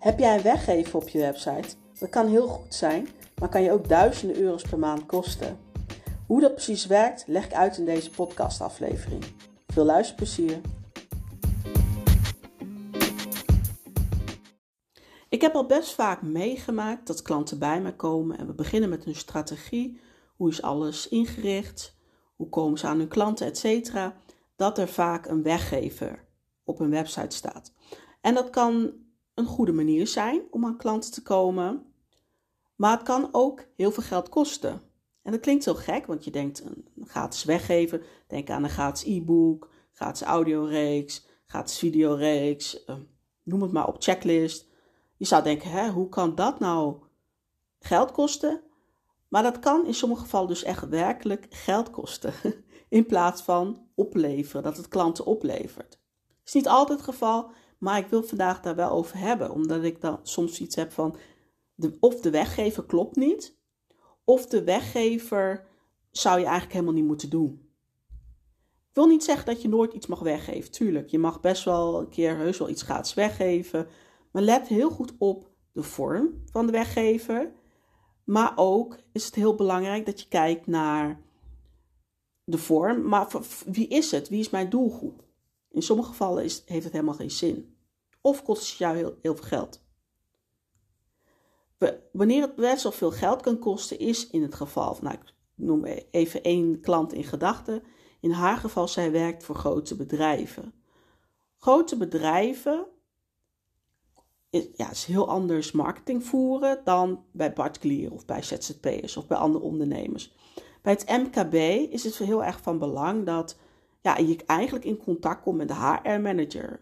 Heb jij een weggever op je website? Dat kan heel goed zijn, maar kan je ook duizenden euro's per maand kosten. Hoe dat precies werkt, leg ik uit in deze podcastaflevering. Veel luisterplezier! Ik heb al best vaak meegemaakt dat klanten bij mij komen en we beginnen met een strategie. Hoe is alles ingericht? Hoe komen ze aan hun klanten, et cetera? Dat er vaak een weggever op een website staat. En dat kan een goede manier zijn om aan klanten te komen, maar het kan ook heel veel geld kosten. En dat klinkt zo gek, want je denkt een gratis weggever, denk aan een gratis e-book, gratis audioreeks, gratis videoreeks, uh, noem het maar op checklist. Je zou denken, hè, hoe kan dat nou geld kosten? Maar dat kan in sommige gevallen dus echt werkelijk geld kosten. In plaats van opleveren, dat het klanten oplevert. Is niet altijd het geval, maar ik wil vandaag daar wel over hebben. Omdat ik dan soms iets heb van, of de weggever klopt niet, of de weggever zou je eigenlijk helemaal niet moeten doen. Ik wil niet zeggen dat je nooit iets mag weggeven. Tuurlijk, je mag best wel een keer heus wel iets gratis weggeven. Maar let heel goed op de vorm van de weggever. Maar ook is het heel belangrijk dat je kijkt naar de vorm. Maar wie is het? Wie is mijn doelgroep? In sommige gevallen is, heeft het helemaal geen zin. Of kost het jou heel, veel geld. Wanneer het best wel veel geld kan kosten, is in het geval nou, ik noem even één klant in gedachten. In haar geval, zij werkt voor grote bedrijven. Grote bedrijven is, ja, is heel anders marketing voeren dan bij particulieren of bij ZZP'ers of bij andere ondernemers. Bij het MKB is het heel erg van belang dat ja, je eigenlijk in contact komt met de HR-manager,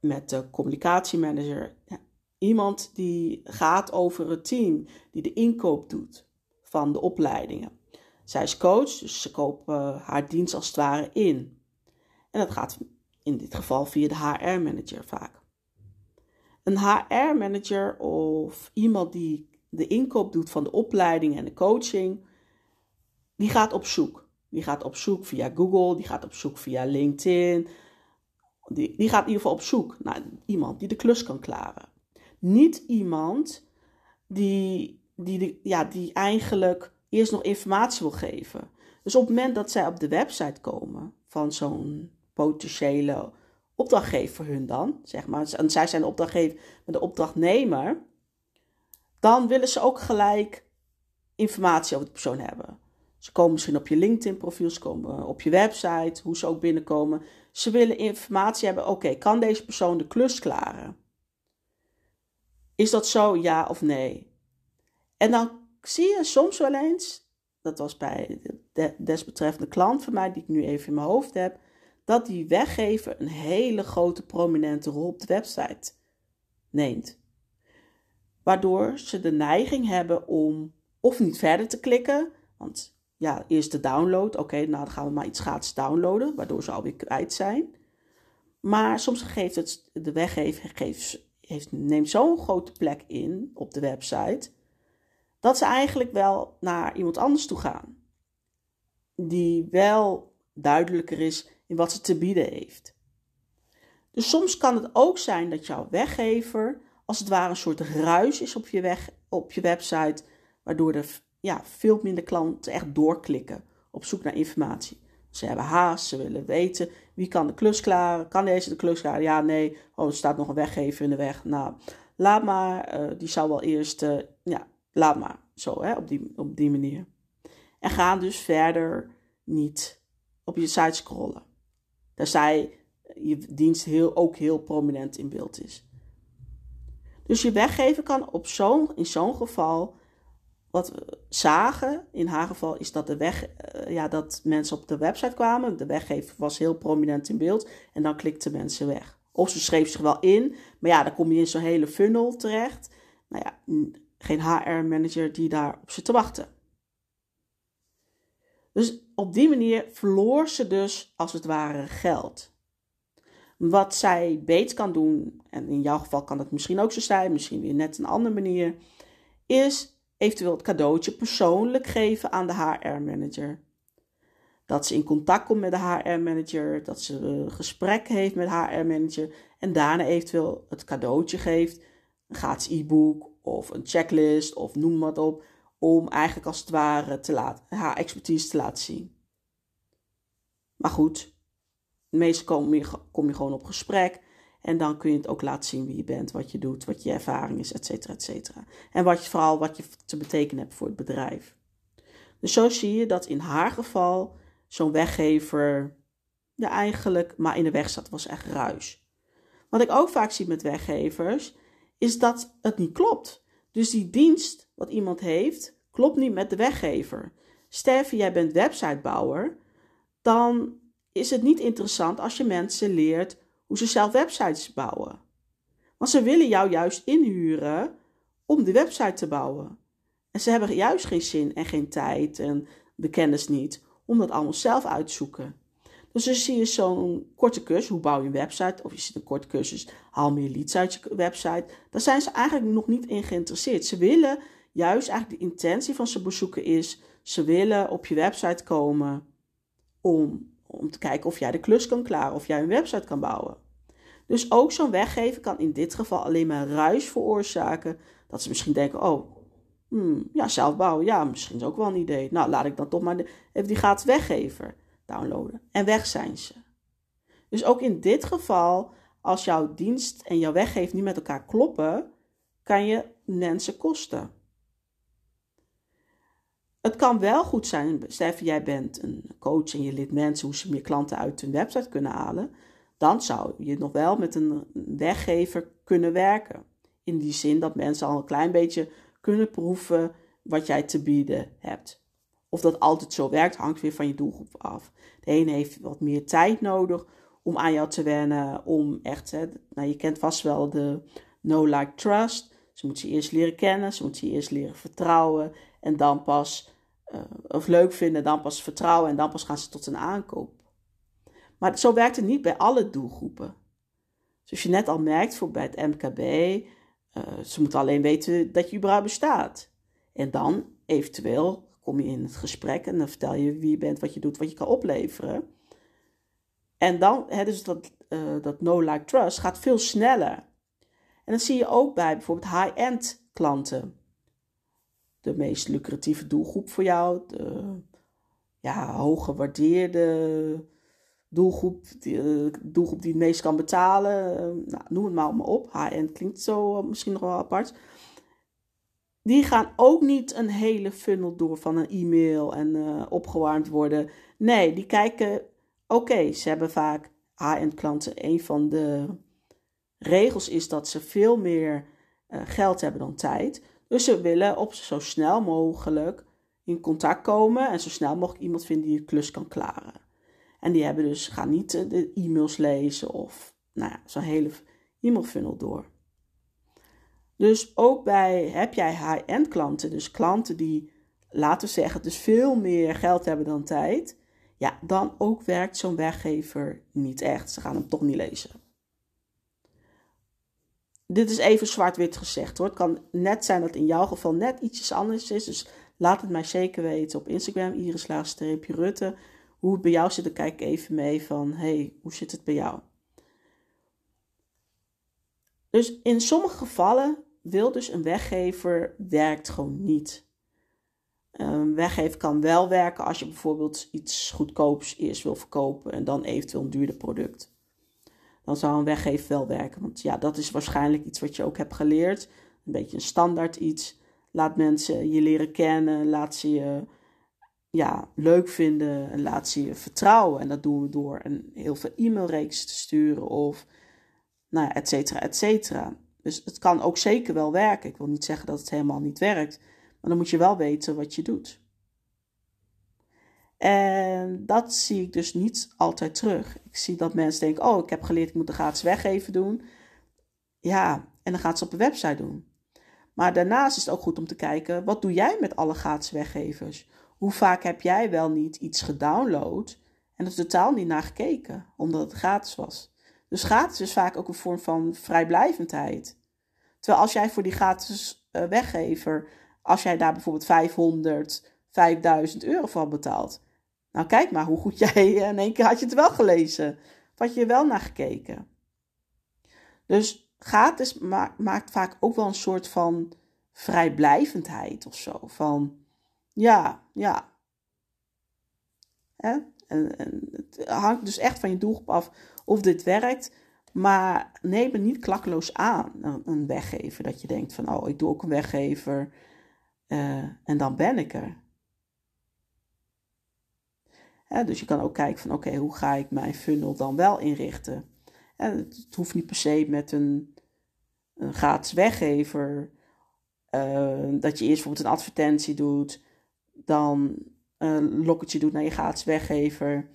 met de communicatiemanager. Ja, iemand die gaat over het team, die de inkoop doet van de opleidingen. Zij is coach, dus ze kopen haar dienst als het ware in. En dat gaat in dit geval via de HR-manager vaak. Een HR-manager of iemand die de inkoop doet van de opleiding en de coaching, die gaat op zoek. Die gaat op zoek via Google, die gaat op zoek via LinkedIn. Die, die gaat in ieder geval op zoek naar iemand die de klus kan klaren. Niet iemand die, die, die, ja, die eigenlijk eerst nog informatie wil geven. Dus op het moment dat zij op de website komen van zo'n potentiële opdrachtgever hun dan, zeg maar, en zij zijn de opdrachtgever met de opdrachtnemer, dan willen ze ook gelijk informatie over de persoon hebben. Ze komen misschien op je LinkedIn-profiel, ze komen op je website, hoe ze ook binnenkomen. Ze willen informatie hebben, oké, kan deze persoon de klus klaren? Is dat zo, ja of nee? En dan zie je soms wel eens, dat was bij de desbetreffende klant van mij, die ik nu even in mijn hoofd heb, dat die weggever een hele grote prominente rol op de website neemt. Waardoor ze de neiging hebben om of niet verder te klikken, want ja, eerst de download, oké, nou dan gaan we maar iets gratis downloaden, waardoor ze alweer kwijt zijn. Maar soms geeft het, de weggever neemt zo'n grote plek in op de website, dat ze eigenlijk wel naar iemand anders toe gaan. Die wel duidelijker is in wat ze te bieden heeft. Dus soms kan het ook zijn dat jouw weggever als het ware een soort ruis is op je, weg, op je website, waardoor er ja, veel minder klanten echt doorklikken op zoek naar informatie. Ze hebben haast, ze willen weten wie kan de klus klaren, kan deze de klus klaren? Ja, nee, oh, er staat nog een weggever in de weg. Nou, laat maar, uh, die zou wel eerst, uh, ja, laat maar, zo, hè, op die, op die manier. En gaan dus verder niet op je site scrollen. zij je dienst heel, ook heel prominent in beeld is. Dus je weggever kan op zo'n, in zo'n geval wat we zagen in haar geval is dat, de weg, uh, ja, dat mensen op de website kwamen. De weggever was heel prominent in beeld en dan klikten mensen weg. Of ze schreef zich wel in, maar ja, dan kom je in zo'n hele funnel terecht. Nou ja, geen HR-manager die daarop zit te wachten. Dus op die manier verloor ze dus als het ware geld. Wat zij beter kan doen, en in jouw geval kan het misschien ook zo zijn, misschien weer net een andere manier, is eventueel het cadeautje persoonlijk geven aan de HR-manager. Dat ze in contact komt met de HR-manager, dat ze een gesprek heeft met de HR-manager en daarna eventueel het cadeautje geeft een gratis e-book of een checklist of noem wat op, om eigenlijk als het ware te laten, haar expertise te laten zien. Maar goed, meestal kom je, kom je gewoon op gesprek en dan kun je het ook laten zien wie je bent, wat je doet, wat je ervaring is, et cetera, et cetera. En wat vooral wat je te betekenen hebt voor het bedrijf. Dus zo zie je dat in haar geval zo'n weggever ja, eigenlijk maar in de weg zat, was echt ruis. Wat ik ook vaak zie met weggevers, is dat het niet klopt. Dus die dienst wat iemand heeft, klopt niet met de weggever. Sterven, jij bent websitebouwer, dan is het niet interessant als je mensen leert hoe ze zelf websites bouwen. Want ze willen jou juist inhuren om de website te bouwen. En ze hebben juist geen zin en geen tijd en de kennis niet om dat allemaal zelf uit te zoeken. Dus dan zie je zo'n korte cursus, hoe bouw je een website, of je ziet een korte cursus, haal meer leads uit je website. Daar zijn ze eigenlijk nog niet in geïnteresseerd. Ze willen juist eigenlijk de intentie van ze bezoeken is, ze willen op je website komen om, om te kijken of jij de klus kan klaren, of jij een website kan bouwen. Dus ook zo'n weggever kan in dit geval alleen maar ruis veroorzaken, dat ze misschien denken, oh, hmm, ja, zelf bouwen, ja, misschien is ook wel een idee. Nou, laat ik dan toch maar even die gratis weggever downloaden. En weg zijn ze. Dus ook in dit geval, als jouw dienst en jouw weggever niet met elkaar kloppen, kan je mensen kosten. Het kan wel goed zijn, stel jij bent een coach en je leert mensen hoe ze meer klanten uit hun website kunnen halen, dan zou je nog wel met een weggever kunnen werken. In die zin dat mensen al een klein beetje kunnen proeven wat jij te bieden hebt. Of dat altijd zo werkt, hangt weer van je doelgroep af. De ene heeft wat meer tijd nodig om aan jou te wennen, om echt, hè, nou je kent vast wel de no like trust. Ze moet je eerst leren kennen, ze moet je eerst leren vertrouwen en dan pas, uh, of leuk vinden, dan pas vertrouwen en dan pas gaan ze tot een aankoop. Maar zo werkt het niet bij alle doelgroepen. Zoals je net al merkt, voor bij het MKB, uh, ze moeten alleen weten dat je überhaupt bestaat. En dan eventueel kom je in het gesprek en dan vertel je wie je bent, wat je doet, wat je kan opleveren. En dan, hè, dus dat, uh, dat no-like trust gaat veel sneller. En dat zie je ook bij bijvoorbeeld high-end klanten. De meest lucratieve doelgroep voor jou, de ja, hooggewaardeerde doelgroep, die, doelgroep die het meest kan betalen. nou, noem het maar op. High-end klinkt zo misschien nog wel apart die gaan ook niet een hele funnel door van een e-mail en uh, opgewarmd worden. Nee, die kijken, oké, ze hebben vaak high-end klanten. Een van de regels is dat ze veel meer geld hebben dan tijd. Dus ze willen op zo snel mogelijk in contact komen en zo snel mogelijk iemand vinden die je klus kan klaren. En die hebben dus, gaan niet eh, de e-mails lezen of nou ja, zo'n hele e-mail funnel door. Dus ook bij, heb jij high-end klanten, dus klanten die, laten we zeggen, dus veel meer geld hebben dan tijd, ja, dan ook werkt zo'n weggever niet echt. Ze gaan hem toch niet lezen. Dit is even zwart-wit gezegd hoor. Het kan net zijn dat in jouw geval net ietsjes anders is. Dus laat het mij zeker weten op Instagram, iris-rutte. Hoe het bij jou zit, dan kijk ik even mee van, hey, hoe zit het bij jou? Dus in sommige gevallen wil dus een weggever werkt gewoon niet. Een weggever kan wel werken als je bijvoorbeeld iets goedkoops eerst wil verkopen en dan eventueel een duurder product. Dan zou een weggever wel werken, want ja, dat is waarschijnlijk iets wat je ook hebt geleerd. Een beetje een standaard iets. Laat mensen je leren kennen, laat ze je ja, leuk vinden en laat ze je vertrouwen. En dat doen we door een heel veel e-mailreeks te sturen of nou ja, et cetera, et cetera. Dus het kan ook zeker wel werken. Ik wil niet zeggen dat het helemaal niet werkt, maar dan moet je wel weten wat je doet. En dat zie ik dus niet altijd terug. Ik zie dat mensen denken: Oh, ik heb geleerd, ik moet de gratis weggeven doen. Ja, en dan gaat ze op een website doen. Maar daarnaast is het ook goed om te kijken: wat doe jij met alle gratis weggevers? Hoe vaak heb jij wel niet iets gedownload en er totaal niet naar gekeken, omdat het gratis was? Dus gratis is vaak ook een vorm van vrijblijvendheid. Terwijl als jij voor die gratis uh, weggever, als jij daar bijvoorbeeld 500, 5000 euro van betaalt. Nou, kijk maar hoe goed jij in één keer had je het wel gelezen. Of had je er wel naar gekeken. Dus gratis maakt vaak ook wel een soort van vrijblijvendheid of zo. Van ja, ja. Hè? En, het hangt dus echt van je doelgroep af of dit werkt. Maar neem het niet klakkeloos aan, een, weggever. Dat je denkt van, oh, ik doe ook een weggever uh, en dan ben ik er. dus je kan ook kijken van, oké, hoe ga ik mijn funnel dan wel inrichten? het, hoeft niet per se met een, een gratis weggever. Uh, dat je eerst bijvoorbeeld een advertentie doet, dan een lokketje doet naar je gratis weggever.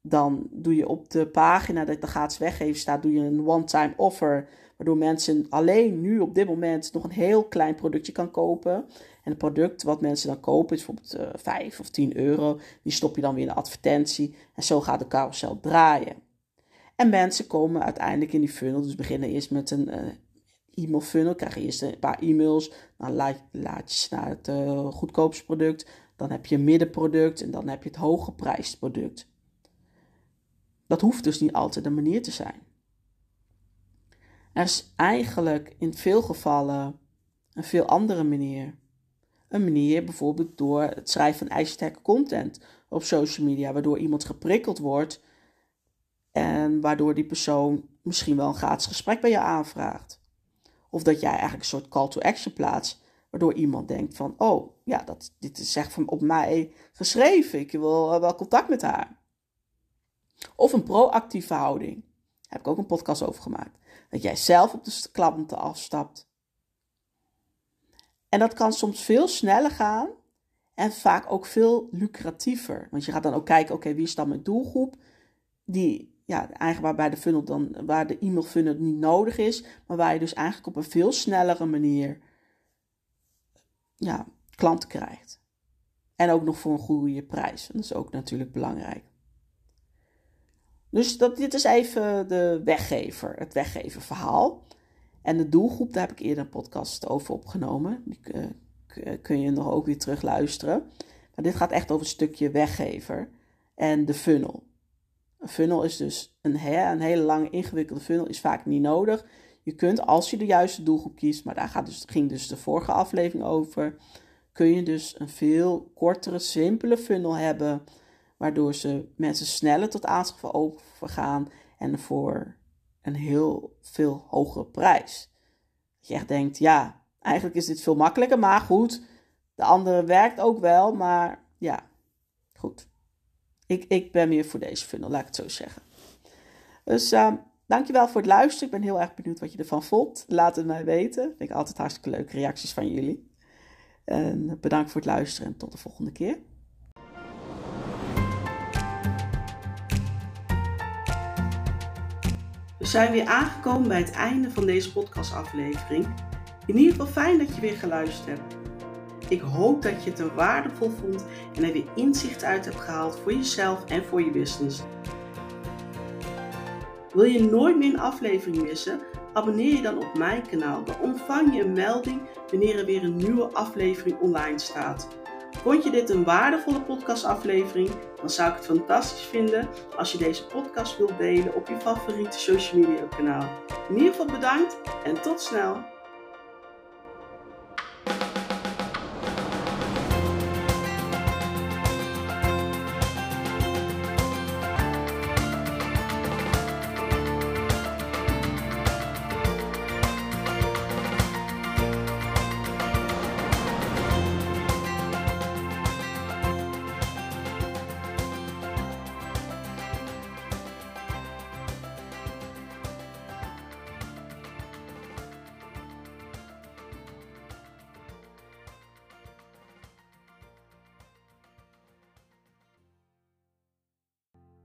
Dan doe je op de pagina dat de gratis weggever staat, doe je een one-time offer. Waardoor mensen alleen nu op dit moment nog een heel klein productje kan kopen. En het product wat mensen dan kopen is bijvoorbeeld uh, eh, 5 of 10 euro. Die stop je dan weer in de advertentie. En zo gaat de carousel draaien. En mensen komen uiteindelijk in die funnel. Dus beginnen eerst met een uh, e-mail funnel. Krijg je eerst een paar e-mails. Dan laat, laat je naar het uh, goedkoopste product. Dan heb je een middenproduct. En dan heb je het hooggeprijsd product. Dat hoeft dus niet altijd de manier te zijn. Er is eigenlijk in veel gevallen een veel andere manier. Een manier bijvoorbeeld door het schrijven van ijzersterke content op social media, waardoor iemand geprikkeld wordt en waardoor die persoon misschien wel een gratis gesprek bij je aanvraagt. Of dat jij eigenlijk een soort call to action plaatst, waardoor iemand denkt van, oh ja, dat, dit is echt van op mij geschreven, ik wil wel contact met haar. Of een proactieve houding. Daar heb ik ook een podcast over gemaakt. Dat jij zelf op de klanten afstapt. En dat kan soms veel sneller gaan en vaak ook veel lucratiever. Want je gaat dan ook kijken, oké, wie is dan mijn doelgroep? Die, ja, eigenlijk waarbij de funnel dan, waar de e-mail funnel niet nodig is, maar waar je dus eigenlijk op een veel snellere manier ja, klanten krijgt. En ook nog voor een goede prijs. Dat is ook natuurlijk belangrijk. Dus dat, dit is even de weggever, het weggeververhaal. En de doelgroep, daar heb ik eerder een podcast over opgenomen. Die uh, kun je nog ook weer terug luisteren. Maar dit gaat echt over het stukje weggever en de funnel. Een funnel is dus een, een hele lange ingewikkelde funnel, is vaak niet nodig. Je kunt, als je de juiste doelgroep kiest, maar daar gaat dus, ging dus de vorige aflevering over, kun je dus een veel kortere, simpele funnel hebben waardoor ze mensen sneller tot aanschaf overgaan en voor een heel veel hogere prijs. Dat je echt denkt, ja, eigenlijk is dit veel makkelijker, maar goed, de andere werkt ook wel, maar ja, goed. Ik, ben meer voor deze funnel, laat ik het zo zeggen. Dus uh, dankjewel voor het luisteren. Ik ben heel erg benieuwd wat je ervan vond. Laat het mij weten. Vind ik altijd hartstikke leuke reacties van jullie. En bedankt voor het luisteren en tot de volgende keer. We zijn weer aangekomen bij het einde van deze podcastaflevering. In ieder geval fijn dat je weer geluisterd hebt. Ik hoop dat je het er waardevol vond en er weer inzicht uit hebt gehaald voor jezelf en voor je business. Wil je nooit meer een aflevering missen? Abonneer je dan op mijn kanaal. Dan ontvang je een melding wanneer er weer een nieuwe aflevering online staat. Vond je dit een waardevolle podcastaflevering? Dan zou ik het fantastisch vinden als je deze podcast wilt delen op je favoriete social media kanaal. In ieder geval bedankt en tot snel!